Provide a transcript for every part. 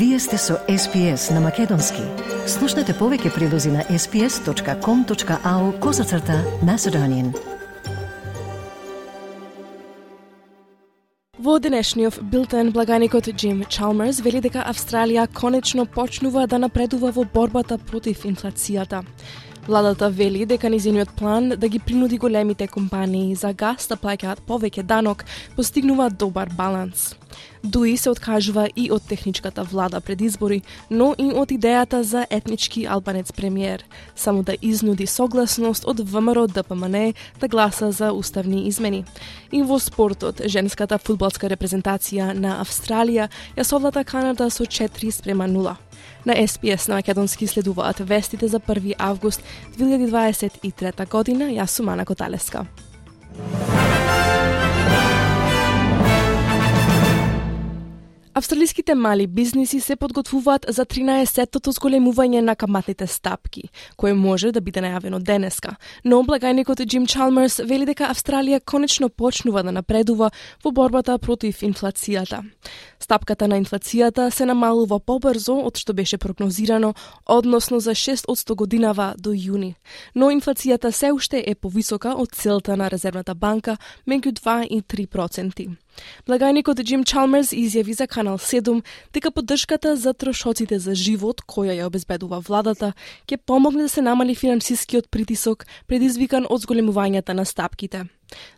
Вие сте со SPS на Македонски. Слушнете повеќе прилози на sps.com.au козацрта на Седонин. Во денешниот билтен благаникот Джим Чалмерс вели дека Австралија конечно почнува да напредува во борбата против инфлацијата. Владата вели дека низиниот план да ги принуди големите компании за газ да плаќаат повеќе данок постигнува добар баланс. Дуи се откажува и од техничката влада пред избори, но и од идејата за етнички албанец премиер, само да изнуди согласност од ВМРО ДПМН да гласа за уставни измени. И во спортот, женската фудбалска репрезентација на Австралија ја совлада Канада со 4 спрема 0. На СПС на Македонски следуваат вестите за 1 август 2023 година. Јас сум Ана Коталеска. Австралиските мали бизниси се подготвуваат за 13-тото зголемување на каматните стапки, кое може да биде најавено денеска. Но облагајникот Джим Чалмерс вели дека Австралија конечно почнува да напредува во борбата против инфлацијата. Стапката на инфлацијата се намалува побрзо од што беше прогнозирано, односно за 6 од 100 годинава до јуни. Но инфлацијата се уште е повисока од целта на Резервната банка меѓу 2 и 3 проценти. Благајникот Джим Чалмерс изјави за Канал 7 дека поддршката за трошоците за живот која ја обезбедува владата ќе помогне да се намали финансискиот притисок предизвикан од зголемувањата на стапките.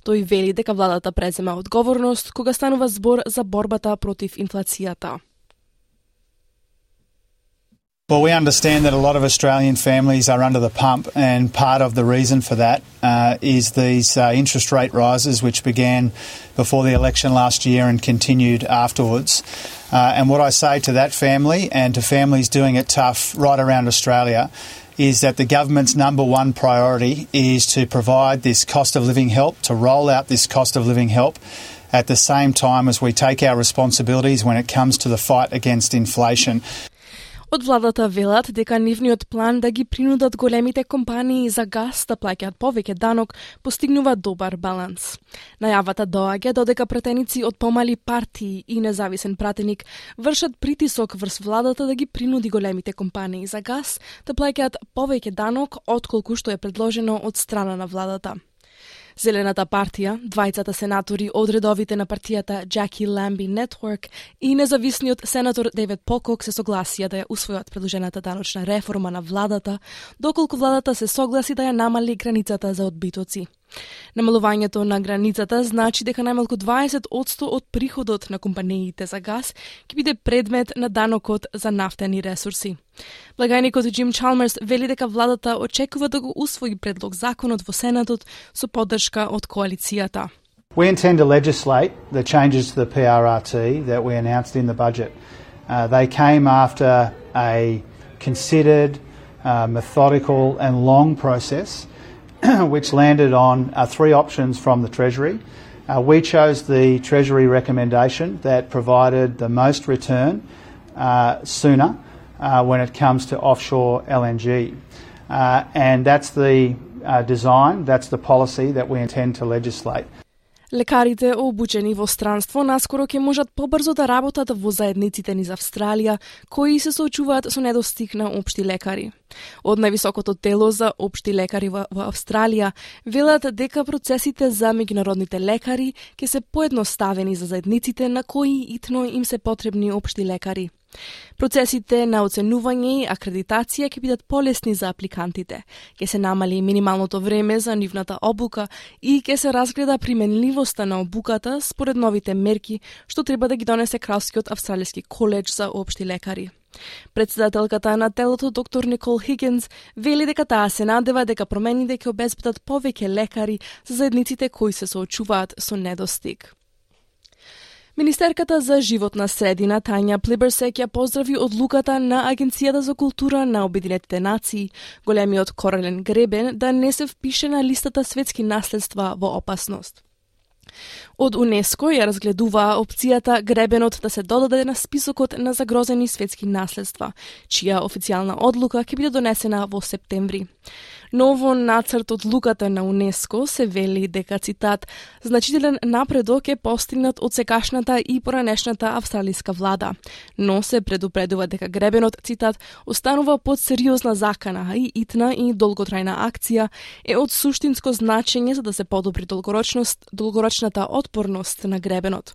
Тој вели дека владата презема одговорност кога станува збор за борбата против инфлацијата. Well, we understand that a lot of Australian families are under the pump, and part of the reason for that uh, is these uh, interest rate rises, which began before the election last year and continued afterwards. Uh, and what I say to that family and to families doing it tough right around Australia is that the government's number one priority is to provide this cost of living help, to roll out this cost of living help at the same time as we take our responsibilities when it comes to the fight against inflation. Од владата велат дека нивниот план да ги принудат големите компании за газ да плаќаат повеќе данок постигнува добар баланс. Најавата доаѓа додека пратеници од помали партии и независен пратеник вршат притисок врз владата да ги принуди големите компании за газ да плаќаат повеќе данок отколку што е предложено од страна на владата. Зелената партија, двајцата сенатори од редовите на партијата Jackie Ламби Network и независниот сенатор Девет Покок се согласија да ја усвојат предложената даночна реформа на владата, доколку владата се согласи да ја намали границата за одбитоци. Намалувањето на границата значи дека најмалку 20% од приходот на компаниите за газ ќе биде предмет на данокот за нафтени ресурси. Благајникот Джим Чалмерс вели дека владата очекува да го усвои предлог законот во Сенатот со поддршка од коалицијата. We intend to legislate the changes to the PRRT that we announced in the budget. Uh, they came after a considered, uh, methodical, and long process which landed on uh, three options from the Treasury. Uh, we chose the Treasury recommendation that provided the most return uh, sooner uh, when it comes to offshore LNG. Uh, and that's the design, that's the policy that we intend to legislate. Лекарите обучени во странство наскоро ќе можат побрзо да работат во заедниците низ Австралија, кои се соочуваат со недостиг на општи лекари. Од највисокото тело за општи лекари во, во Австралија велат дека процесите за меѓународните лекари ќе се поедноставени за заедниците на кои итно им се потребни општи лекари. Процесите на оценување и акредитација ќе бидат полесни за апликантите. Ќе се намали минималното време за нивната обука и ќе се разгледа применливоста на обуката според новите мерки што треба да ги донесе Кралскиот австралиски коледж за општи лекари. Председателката на телото доктор Никол Хигенс вели дека таа се надева дека промените ќе обезбедат повеќе лекари за заедниците кои се соочуваат со недостиг. Министерката за животна средина Тања Плиберсек ја поздрави одлуката на Агенцијата за култура на Обединетите нации, големиот корален гребен да не се впише на листата светски наследства во опасност. Од УНЕСКО ја разгледуваа опцијата гребенот да се додаде на списокот на загрозени светски наследства, чија официјална одлука ќе биде донесена во септември. Но во нацрт од луката на УНЕСКО се вели дека цитат значителен напредок е постигнат од секашната и поранешната австралиска влада, но се предупредува дека гребенот цитат останува под сериозна закана и итна и долготрајна акција е од суштинско значење за да се подобри долгорочност долгорочната отпорност на гребенот.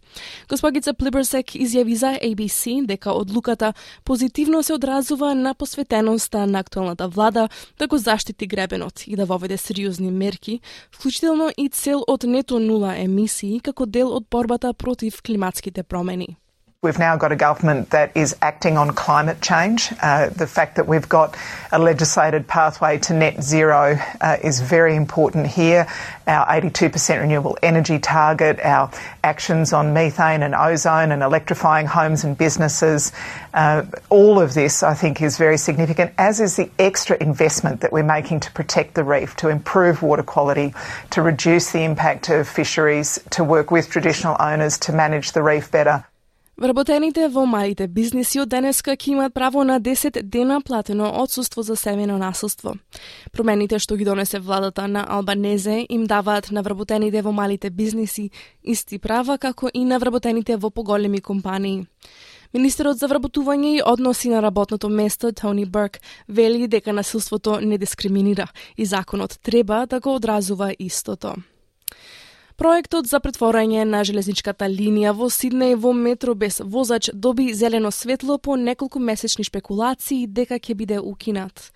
Госпогица Плиберсек изјави за ABC дека одлуката позитивно се одразува на посветеноста на актуалната влада да го заштити гребенот и да воведе сериозни мерки, вклучително и цел од нето нула емисии како дел од борбата против климатските промени. We've now got a government that is acting on climate change. Uh, the fact that we've got a legislated pathway to net zero uh, is very important here. Our 82% renewable energy target, our actions on methane and ozone and electrifying homes and businesses, uh, all of this I think is very significant, as is the extra investment that we're making to protect the reef, to improve water quality, to reduce the impact of fisheries, to work with traditional owners to manage the reef better. Вработените во малите бизнеси од денеска ќе имаат право на 10 дена платено отсуство за семено насилство. Промените што ги донесе владата на Албанезе им даваат на вработените во малите бизнеси исти права како и на вработените во поголеми компании. Министерот за вработување и односи на работното место Тони Берк вели дека насилството не дискриминира и законот треба да го одразува истото. Проектот за претворање на железничката линија во Сиднеј во метро без возач доби зелено светло по неколку месечни спекулации дека ќе биде укинат.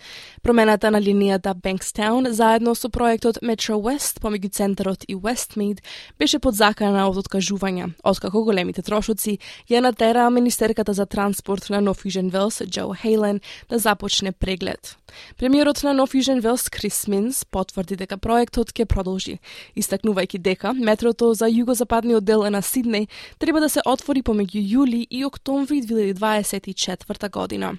Промената на линијата Bankstown заедно со проектот Metro West помеѓу центарот и Westmead беше под закана од откажување, откако големите трошоци ја натера Министерката за транспорт на Нов Южен Велс, Джо Хейлен, да започне преглед. Премиерот на Нов Южен Велс, Крис Минс, потврди дека проектот ќе продолжи, истакнувајќи дека метрото за југозападниот дел на Сиднеј треба да се отвори помеѓу јули и октомври 2024 година.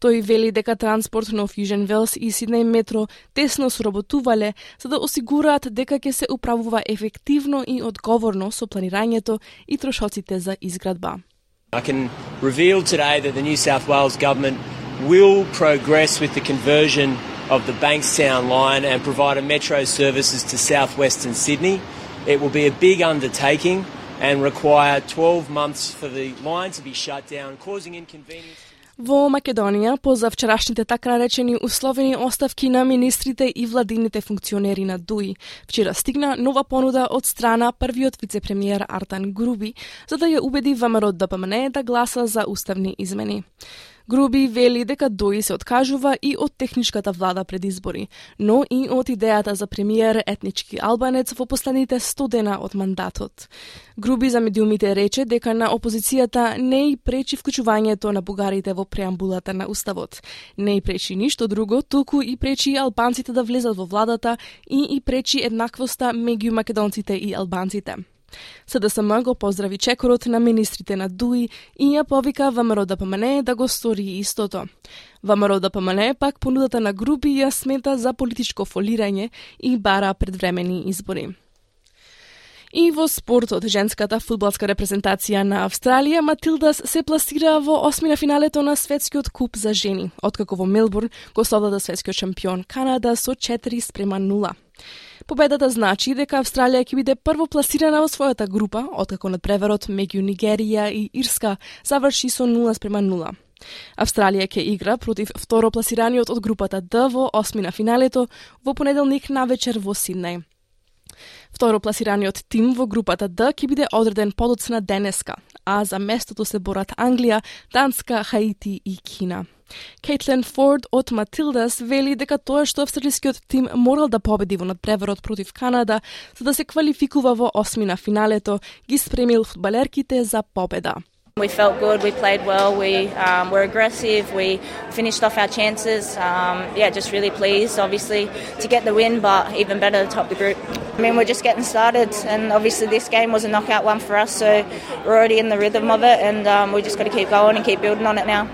Тој вели дека транспорт на Южен Велс и Сиднеј метро тесно сработувале за да осигураат дека ќе се управува ефективно и одговорно со планирањето и трошоците за изградба. I can reveal today that the New South Wales government will progress with the conversion of the Bankstown line and provide a metro services to southwestern Sydney. It will be a big undertaking and require 12 months for the line to be shut down, causing inconvenience. Во Македонија, по завчерашните така наречени условени оставки на министрите и владините функционери на ДУИ, вчера стигна нова понуда од страна првиот вице-премиер Артан Груби, за да ја убеди ВМРО ДПМН да гласа за уставни измени. Груби вели дека Дои се откажува и од техничката влада пред избори, но и од идејата за премиер етнички албанец во последните 100 дена од мандатот. Груби за медиумите рече дека на опозицијата не и пречи вклучувањето на бугарите во преамбулата на уставот. Не и пречи ништо друго, туку и пречи албанците да влезат во владата и и пречи еднаквоста меѓу македонците и албанците. СДСМ го поздрави чекорот на министрите на ДУИ и ја повика ВМРО ДПМН да го стори истото. ВМРО ДПМН пак понудата на групи ја смета за политичко фолирање и бара предвремени избори. И во спортот, женската фудбалска репрезентација на Австралија, Матилдас се пласира во осмина финалето на светскиот куп за жени, откако во Мелбурн го совлада светскиот шампион Канада со 4 спрема 0. Победата значи дека Австралија ќе биде прво пласирана во својата група, откако надпреварот меѓу Нигерија и Ирска заврши со 0 спрема 0. Австралија ќе игра против второ пласираниот од групата Д во осмина финалето во понеделник на вечер во Сиднеј. Второ пласираниот тим во групата Д ќе биде одреден подоцна денеска, а за местото се борат Англија, Данска, Хаити и Кина. Кейтлен Форд од Матилдас вели дека тоа што австралискиот тим морал да победи во надпреварот против Канада за да се квалификува во осмина финалето, ги спремил фудбалерките за победа. We felt good. We played well. We um, were aggressive. We finished off our chances. Um, yeah, just really pleased, obviously, to get the win, but even better to top the group. I mean, we're just getting started, and obviously this game was a knockout one for us, so we're already in the rhythm of it, and um, we just got to keep going and keep building on it now.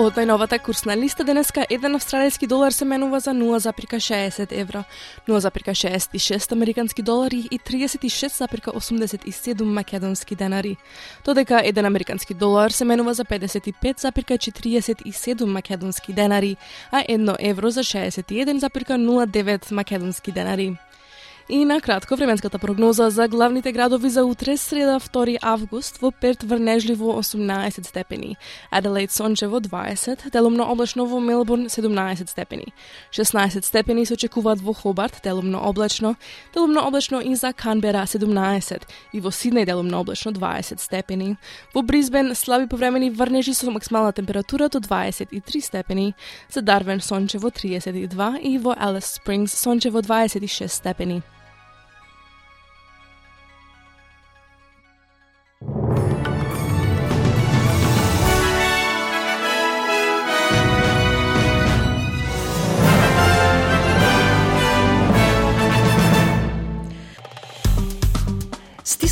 Од најновата курсна листа денеска еден австралијски долар се менува за 0,60 евро, 0,66 американски долари и 36,87 македонски денари. Додека еден американски долар се менува за 55,47 македонски денари, а едно евро за 61,09 македонски денари. И на кратко временската прогноза за главните градови за утре среда 2 август во Перт врнежливо 18 степени, Аделаид сончево 20, делумно облачно во Мелбурн 17 степени. 16 степени се очекуваат во Хобарт, делумно облачно, делумно облачно и за Канбера 17 и во Сиднеј делумно облачно 20 степени. Во Бризбен слаби повремени врнежи со максимална температура до 23 степени, за Дарвен сончево 32 и во Алис Спрингс сончево 26 степени.